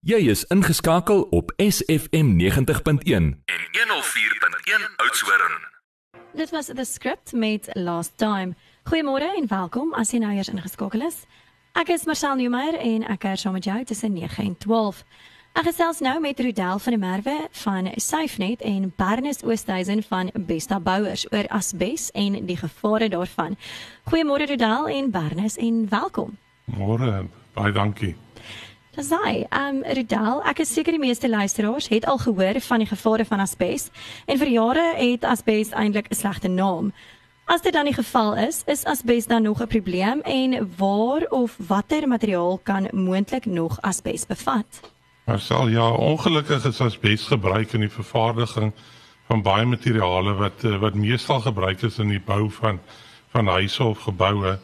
Jy is ingeskakel op SFM 90.1 en 104.1 Oudtshoorn. Dit was The Script met Last Time. Goeiemôre en welkom as jy nou eers ingeskakel is. Ek is Marcel Nieuwmeyer en ek kuier saam met jou tussen 9 en 12. Ek gesels nou met Rudel van der Merwe van SafeNet en Bernes Oosthuizen van Besta Bouwers oor asbes en die gevare daarvan. Goeiemôre Rudel en Bernes en welkom. Môre, baie dankie. Dis hy. Ehm um, Rudel, ek is seker die meeste luisteraars het al gehoor van die gevare van asbes en vir jare het asbes eintlik 'n slegte naam. As dit dan die geval is, is asbes dan nog 'n probleem en waar of watter materiaal kan moontlik nog asbes bevat? Marcel, ja, ongelukkig is asbes gebruik in die vervaardiging van baie materiale wat eh, wat meestal gebruik is in die bou van van huise of geboue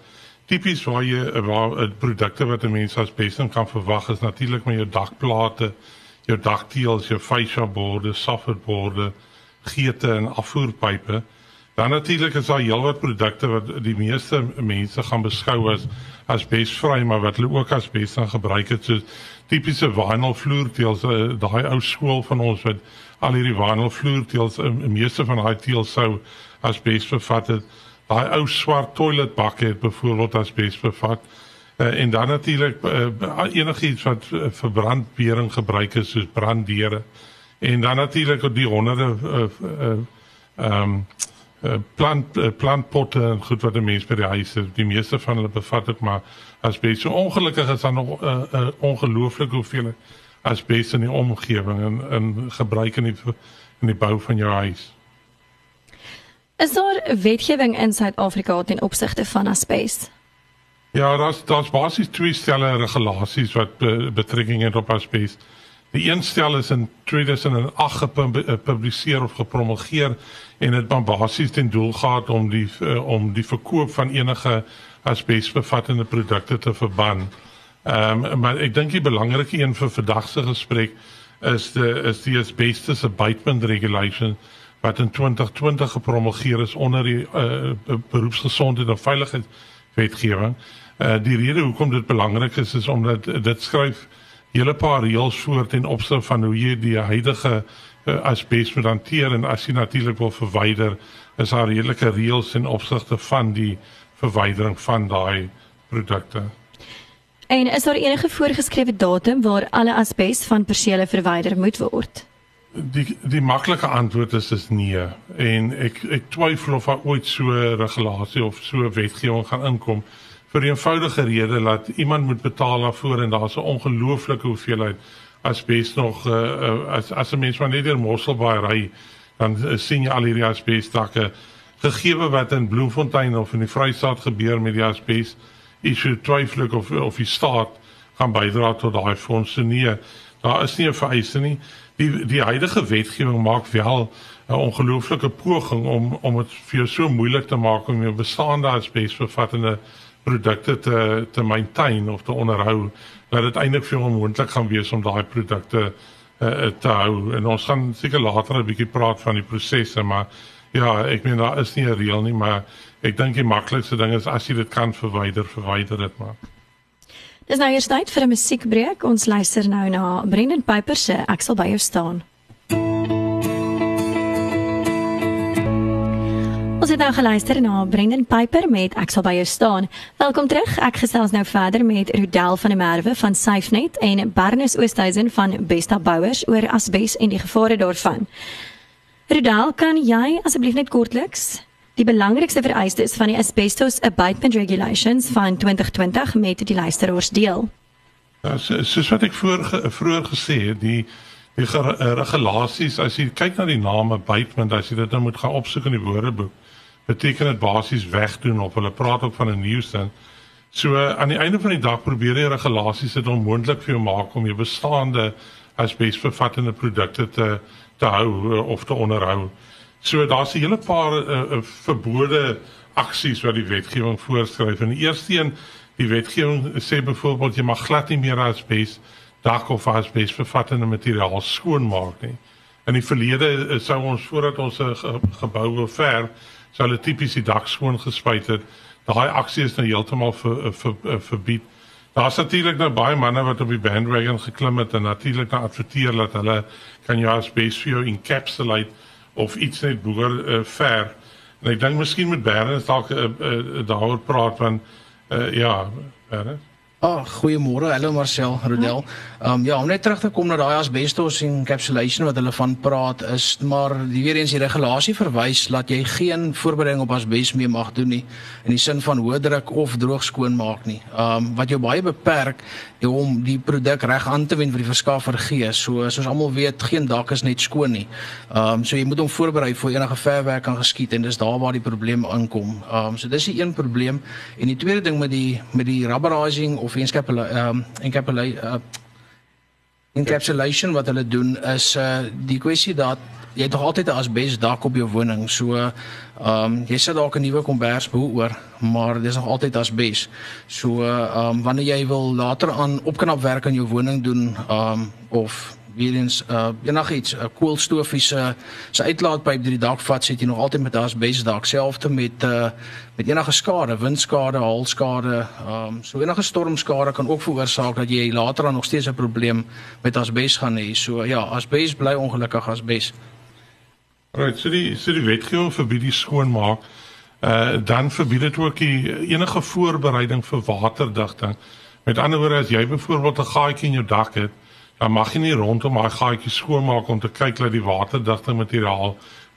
tipies waar jy waar uh, produkte wat 'n mens as beste kan verwag is natuurlik met jou dakplate, jou dakteels, jou fascia borde, soffit borde, geete en afvoerpype. Dan natuurlik is daar heelwat produkte wat die meeste mense gaan beskou as as besvry maar wat hulle ook as bes dan gebruik het soos tipiese vinyl vloerteels uh, daai ou skool van ons wat al hierdie vinyl vloerteels uh, meeste van daai teels sou as bes bevat het daai ou swart toiletbakke het byvoorbeeld asbes bevat. Uh, en dan natuurlik uh, enigiets wat uh, vir brandbering gebruik is soos branddeure. En dan natuurlik die honderde ehm uh, uh, um, uh, plant uh, plantpotte en goed wat 'n mens by die huis het. Die meeste van hulle bevat ook maar asbes. So ongelukkig is daar nog 'n uh, uh, ongelooflike hoeveelheid asbes in die omgewing en in gebruik in die in die bou van jou huis. Is daar wetgewing in Suid-Afrika ten opsigte van asbes? Ja, daar's daar's basies twee stelle regulasies wat be, betrekking het op asbes. Die een stel is in 2008 gepubliseer of gepromulgeer en dit het basies ten doel gehad om die uh, om die verkoop van enige asbesbevattende produkte te verbân. Ehm um, maar ek dink die belangrike een vir vandag se gesprek is die is die asbestos abatement regulation wat in 2020 gepromulgeer is onder die uh, beroepsgesondheid en veiligheid wetgewing. Uh, die rede hoekom dit belangrik is is omdat dit skryf hele paar reëls voor ten opsigte van hoe jy die huidige uh, asbes moet hanteer en as jy natuurlik wil verwyder, is daar redelike reëls in opsigte van die verwydering van daai produkte. En is daar enige voorgeskrewe datum waar alle asbes van persele verwyder moet word? Die die maklike antwoord is is nee. En ek ek twyfel of daar ooit so 'n regulasie of so wetgewing gaan inkom. Vir 'n eenvoudige rede dat iemand moet betaal daarvoor en daar's 'n ongelooflike hoeveelheid. Asbes nog uh, as as 'n mens maar net deur Mosselbaai ry dan uh, sien jy al hierdie asbes takke gegee wat in Bloemfontein of in die Vrystaat gebeur met die asbes is so twyfel of of die staat gaan bydra tot daai fondse. Nee daar is nie 'n vereiste nie die die huidige wetgewing maak wel 'n ongelooflike poging om om dit vir jou so moeilik te maak om jou bestaande asbesbevattende produkte te te maintain of te onderhou dat dit eintlik vir jou onmoontlik gaan wees om daai produkte uh, te hou. En ons gaan seker later 'n bietjie praat van die prosesse maar ja ek meen daar is nie 'n reël nie maar ek dink die maklikste ding is as jy dit kan verwyder verwyder dit maar Dis nou eers tyd vir 'n musiekbreek. Ons luister nou na Brendan Piper se Ek sal by jou staan. Ons het nou geluister na Brendan Piper met Ek sal by jou staan. Welkom terug. Ek gesels nou verder met Rudel van der Merwe van SafeNet en Barnes Oosthuizen van Besta Bouwers oor asbes en die gevare daarvan. Rudel, kan jy asseblief net kortliks Die belangrikste vereistes van die asbestos abatement regulations van 2020 met die luisteraars deel. Ja, soos wat ek voor vroeër gesê het, die die regulasies as jy kyk na die naam abatement, as jy dit nou moet gaan opsoek in die woordeboek, beteken dit basies wegdoen of hulle praat ook van 'n nuisance. So aan die einde van die dag probeer die regulasies dit onmoontlik vir jou maak om jou bestaande asbesbevattende produkte te te hou eh, of te onderhou. So daar's 'n hele paar uh, verbode aksies wat die wetgewing voorskryf. En die eerste een, die wetgewing sê byvoorbeeld jy mag glad nie meer asbes dak of asbes bevattende materiaal skoonmaak nie. In die verlede uh, sou ons voordat ons 'n ge gebou wil verf, sou hulle tipies die dak skoon gespuit het. Daai aksie is nou heeltemal ver, ver, ver, verbied. Daar's natuurlik nou baie manne wat op die bandwagon geklim het en natuurlik nou adverteer dat hulle kan jou asbes vir jou encapsulate of iets net boer uh, ver. En ek dink miskien met Bernard dalk uh, uh, daaroor praat van uh, ja, Bernard. Ah, goeiemôre. Hallo Marcel, Rodel. Ehm um, ja, om net terug te kom na daai asbestos encapsulation wat hulle van praat is maar die weer eens die regulasie verwys dat jy geen voorbereiding op asbes mee mag doen nie in die sin van hoë druk of droog skoon maak nie. Ehm um, wat jou baie beperk om die produk reg aan te wend vir die verskaffer gee. So soos almal weet, geen dak is net skoon nie. Ehm um, so jy moet hom voorberei vir enige verwerk kan geskied en dis daar waar die probleem inkom. Ehm um, so dis die een probleem en die tweede ding met die met die rubberizing of encapsulation ehm um, encapsulation uh, encapsulation wat hulle doen is uh die kwessie dat jy tog altyd 'n asbes dak op jou woning. So ehm um, jy sit dalk 'n nuwe kombers bo oor, maar dis nog altyd asbes. So ehm um, wanneer jy wil later aan opknapwerk aan jou woning doen ehm um, of weer eens uh enigiets 'n koolstofie se se uitlaatpyp deur die dak vat, sit jy nog altyd met daas base dak selfte met uh met enige skade, windskade, haalskade, um, so enige stormskade kan ook veroorsaak dat jy later dan nog steeds 'n probleem met asbes gaan hê. So ja, asbes bly ongelukkig asbes. Right, so die so die wetgewing verbied die skoonmaak. Uh dan verbied dit ook die enige voorbereiding vir waterdigting. Met ander woorde as jy byvoorbeeld 'n gaatjie in jou dak het, dan mag jy nie rondom daai gaatjie skoonmaak om te kyk dat die waterdigte materiaal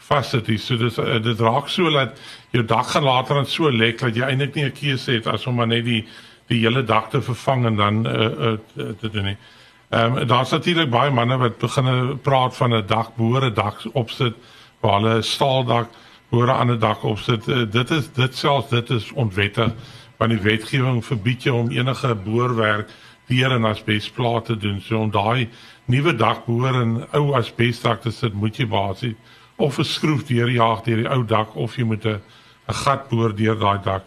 vassit. So dis eh, dit raak so dat jou dak gaan later dan so lek dat jy eintlik nie 'n keuse het as om maar net die die hele dak te vervang en dan uh, uh, te doen nie. Ehm um, daar's natuurlik baie manne wat begin praat van 'n dak boere dak opsit waar hulle 'n staaldak boere aan 'n dak opsit. Uh, dit is dit selfs dit is onwettig want die wetgewing verbied jou om enige boorwerk deur in asbesplaat te doen. So om daai nuwe dak behoor in ou asbesdak te sit, moet jy basies of 'n skroef deurjaag deur die ou dak of jy moet 'n 'n gat boor deur daai dak.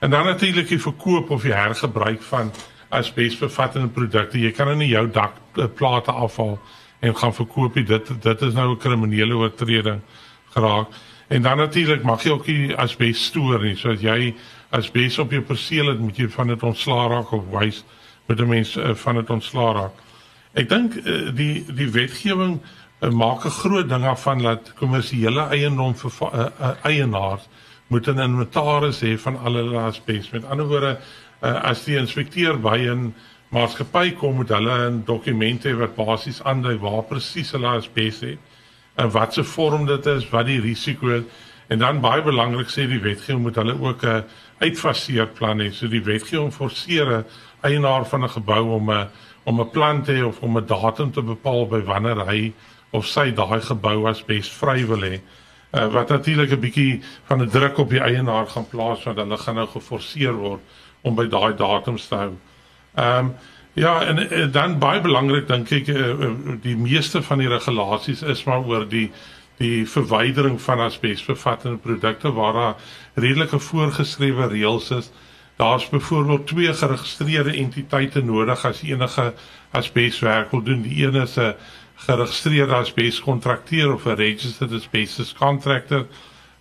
En dan natuurlik die verkoop of die hergebruik van asbesbevattende produkte. Jy kan in jou dak eh, plate afval en gaan verkoop jy dit dit is nou 'n kriminele oortreding geraak. En dan natuurlik mag jy ook nie asbes stoor nie. So as jy asbes op jou perseel het, moet jy van dit ontslaa raak of wys met 'n mens uh, van dit ontslaa raak. Ek dink uh, die die wetgewing uh, maak 'n groot ding af van dat kommersiële eiendom vir uh, uh, eienaars moet 'n inventaris hê van al hulle asbes. Met ander woorde, uh, as die inspekteur by 'n maatskappy kom met hulle 'n dokument hê wat basies aandui waar presies hulle asbes het en wat se vorm dit is, wat die risiko is en dan baie belangrik sê die wetgewing moet hulle ook 'n uitfaseerplan hê. So die wetgewing forceer eienaar van 'n gebou om 'n om 'n plan te hê of om 'n datum te bepaal by wanneer hy of sy daai gebou as bes vry wil hê. Uh, wat natuurlik 'n bietjie van 'n druk op die eienaar gaan plaas want hulle gaan nou geforseer word om by daai datums te hou. Ehm um, ja, en, en dan baie belangrik dink ek uh, die meeste van die regulasies is maar oor die die verwydering van asbesbevattende produkte waar daar redelike voorgeskrewe reëls is. Daar's byvoorbeeld twee geregistreerde entiteite nodig as enige asbeswerk wil doen. Die een is 'n geregistreerde asbeskontrakteur of 'n registered asbestos contractor.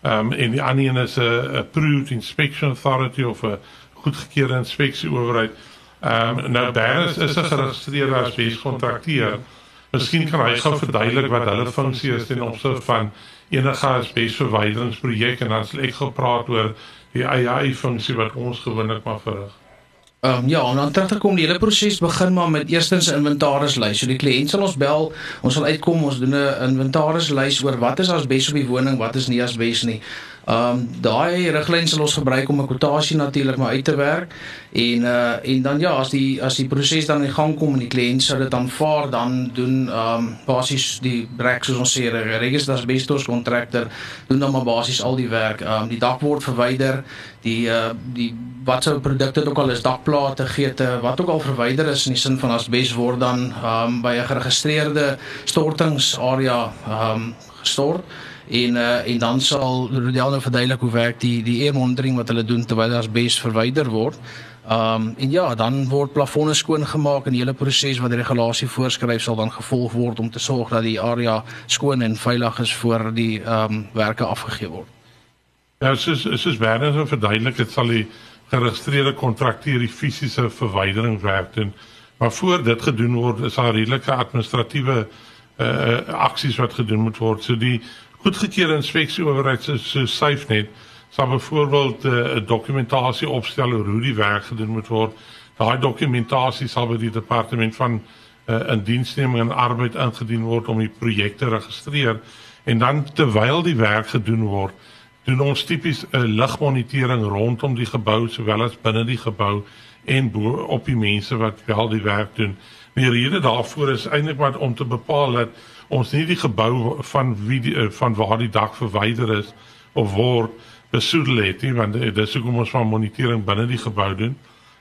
Ehm um, en die ander een is 'n approved inspection authority of 'n goedgekeurde inspeksieowerheid. Ehm um, nou daar is 'n geregistreerde asbeskontrakteur. Miskien kan hy gou verduidelik wat hulle funksie is ten opsigte van enige asbesverwyderingsprojek en dan sal ek gepraat oor die AI funksie wat ons gewoonlik maar verrig. Ehm um, ja, en dan terug te kom die hele proses begin maar met eerstens 'n inventarislys. So die kliënt sal ons bel, ons sal uitkom, ons doen 'n inventarislys oor wat is asbes op die woning, wat is nie asbes nie. Ehm um, daai riglyn sal ons gebruik om 'n kwotasie natuurlik maar uit te werk en uh en dan ja as die as die proses dan in gang kom en die kliënt sou dit aanvaar dan doen ehm um, basies die brek soos ons sê register as bestos kontrakter doen dan maar basies al die werk. Ehm um, die dak word verwyder, die uh die wat sou produkte ook al is dakplate, geete, wat ook al verwyder is in die sin van asbes word dan ehm um, by 'n geregistreerde stortingsarea ehm um, gestort en uh, en dan sal Rodel nou verduidelik hoe werk die die air monitoring wat hulle doen terwyl as bes verwyder word. Um en ja, dan word plafonne skoon gemaak en die hele proses wat die regulasie voorskryf sal dan gevolg word om te sorg dat die area skoon en veilig is voor die um werke afgegee word. Ja, soos soos Werner so verduidelik, dit sal die geregistreerde kontrakteur die fisiese verwyderingswerk doen. Maar voor dit gedoen word, is daar redelike administratiewe uh aksies wat gedoen moet word. So die goedgekeurde inspeksieowerheid so, so SafeNet sal byvoorbeeld 'n uh, dokumentasie opstel oor hoe die werk gedoen moet word. Daai dokumentasie sal by die departement van uh, indiensneming en arbeid ingedien word om die projek te registreer en dan terwyl die werk gedoen word, doen ons tipies 'n uh, ligmonitering rondom die gebou sowel as binne die gebou en bo op die mense wat wel die werk doen. Die rede daarvoor is eintlik maar om te bepaal dat ons nie die gebou van wie die, eh, van waar die dak verwyder is of word besoedel het nie want dit is hoekom ons van monitering binne die gebou doen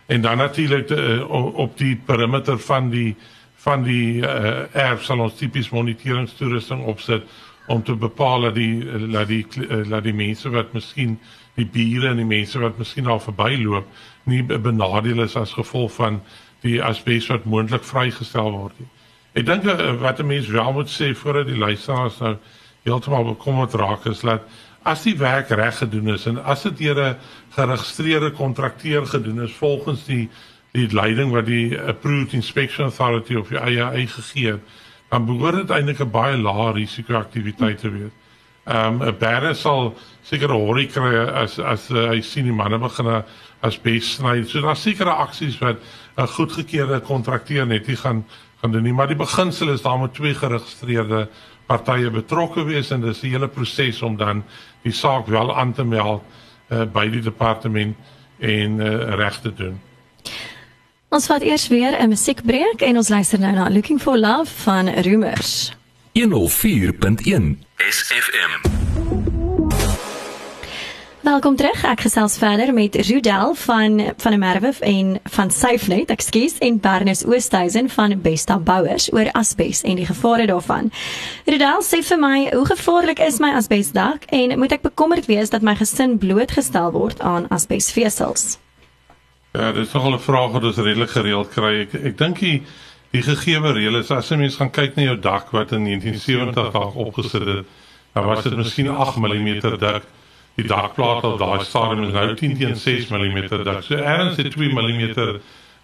en dan natuurlik uh, op die perimeter van die van die uh, erf sal ons tipies moniteringstoerusting opsit om te bepaal dat die dat die dat die mense wat miskien die bure en die mense wat miskien al verbyloop nie benadeel is as gevolg van die asbes wat moontlik vrygestel word nie. Ek dink eh, wat 'n mens wel moet sê voordat die luisteraars nou heeltemal bekommerd raak is dat as die werk reg gedoen is en as dit deur 'n geregistreerde kontrakteur gedoen is volgens die die leiding wat die approved inspection authority of die IAA gegee het, dan behoort dit eintlik 'n baie lae risiko aktiwiteit te wees. Ehm um, 'n bære sal seker 'n horrie kry as as uh, hy sien die manne begin as bes sny. So daar's sekere aksies wat 'n goedgekeurde kontrakteur net nie gaan gaan doen nie, maar die beginsel is daar moet twee geregistreerde partye betrokke wees en dis 'n hele proses om dan die saak wel aan te meld uh, by die departement en uh, reg te doen. Ons vat eers weer 'n musiekbreek en ons luister nou na Looking for Love van Rumors. 104.1 SFM. Welkom terug. Ek gesels verder met Rudel van van der Merwe en van SafeNet, ekskuus, en Berners Oosthuizen van Besta Bouwers oor asbes en die gevare daarvan. Rudel sê vir my, hoe gevaarlik is my asbesdak en moet ek bekommerd wees dat my gesin blootgestel word aan asbesvesels? Ja, dit is nogal 'n vraag wat ons redelik gereeld kry. Ek ek dink die die gegeewe reël is as 'n mens gaan kyk na jou dak wat in 1970 daar opgesit het, dan was dit miskien 8 mm dik die dakplaat op daai stadium is nou 10 teen 6 mm dik. So erns het 2 mm uh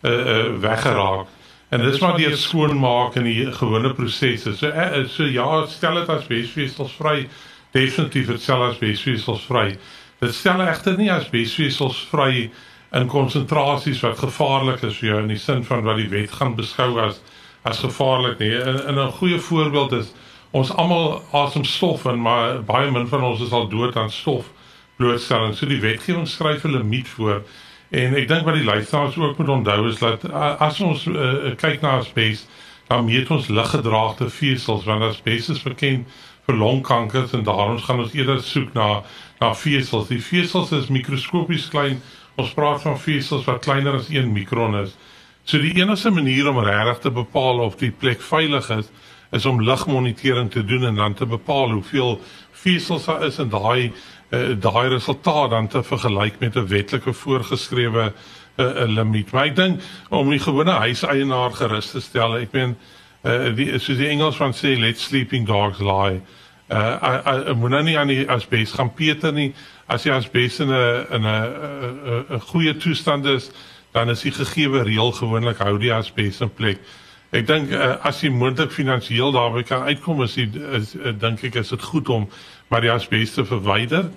uh weggeraak. En dis maar deur skoonmaak en die gewone prosesse. So uh, so ja, stel dit as besvesels vry. Definitief dit stel as besvesels vry. Dit stel egter nie as besvesels vry in konsentrasies wat gevaarlik is vir jou in die sin van wat die wet gaan beskou as as gevaarlik nie. In 'n goeie voorbeeld is ons almal asem stof en maar baie min van ons is al dood aan stof blootstelling. So die wetgewing skryf 'n limiet voor. En ek dink wat die luisteraars ook moet onthou is dat as ons uh, kyk na asbes, dan meet ons liggedraagde vesels want asbes is bekend vir longkanker en daarom gaan ons eerder soek na na vesels. Die vesels is mikroskopies klein. Ons praat van vesels wat kleiner as 1 mikron is. So die enigste manier om regtig te bepaal of die plek veilig is, is om ligmonitering te doen en dan te bepaal hoeveel vesels daar is in daai uh, daai resultaat dan te vergelyk met 'n wetlike voorgeskrewe 'n uh, limiet. Maar ek dink om die gewone huiseienaar gerus te stel, ek meen uh, die soos die Engels van sê let sleeping dogs lie. Uh ek moet nou nie aan die asbes gaan peter nie. As jy asbes in 'n in 'n 'n goeie toestand is, dan is die gegeewe reël gewoonlik hou die asbes in plek. Ek dink uh, as jy moontlik finansiëel daarby kan uitkom, is dit is, is dink ek is dit goed om maar die asbes te verwyder.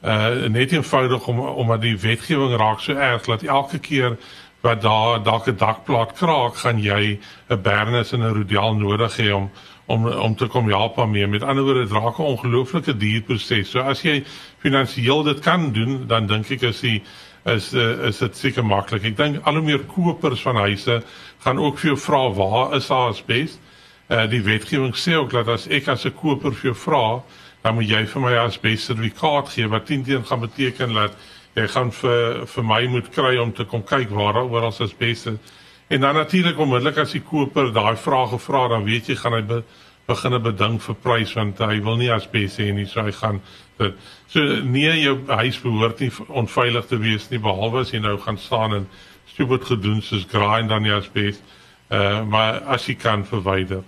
Uh net eenvoudig om omdat die wetgewing raak so erg dat elke keer wat daar dalk 'n dakplaat kraak, gaan jy 'n bernes en 'n rodial nodig hê om om om te kom help daarmee. Met ander woorde, dit raak 'n ongelooflike duur proses. So as jy finansiëel dit kan doen, dan dink ek as jy is uh, is dit seker maklik. Ek dink al hoe meer kopers van huise gaan ook vir jou vra waar is daar asbes? Uh die wetgewing sê ook dat as ek as 'n koper vir jou vra, dan moet jy vir my as beste sertifikaat gee wat 10 teen gaan beteken dat jy gaan vir vir my moet kry om te kom kyk waar daar oral as beste en dan natuurlik onmiddellik as die koper daai vrae gevra dan weet jy gaan hy be, begin 'n beding vir prys want hy wil nie as beste hê nie so hy gaan so nee jou huis behoort nie onveilig te wees nie behalwe as jy nou gaan staan en stupid gedoen soos grind dan jy as beste uh, maar as jy kan verwyder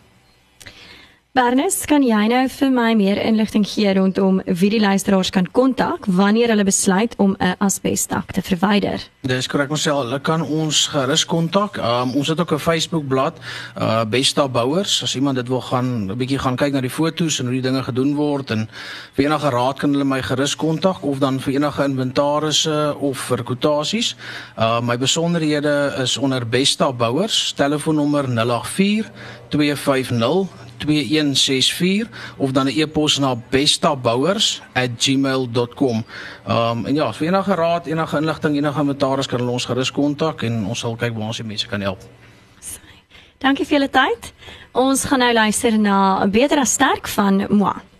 Bernus, kan jy nou vir my meer inligting gee rondom wie die luisteraars kan kontak wanneer hulle besluit om 'n asbesdak te verwyder? Dis korrek Marcel, hulle kan ons gerus kontak. Um, ons het ook 'n Facebook bladsy, uh Besta Bouers. As iemand dit wil gaan 'n bietjie gaan kyk na die foto's en hoe die dinge gedoen word en vir enige raad kan hulle my gerus kontak of dan vir enige inventarisse of vir kwotasies. Uh my besonderhede is onder Besta Bouers, telefoonnommer 084 250 2164 of dan 'n e-pos na bestabouers@gmail.com. Ehm um, en ja, vir enige raad, enige inligting, enige kommentaar kan ons gerus kontak en ons sal kyk waar ons die mense kan help. Dankie vir julle tyd. Ons gaan nou luister na 'n beter as sterk van Moi.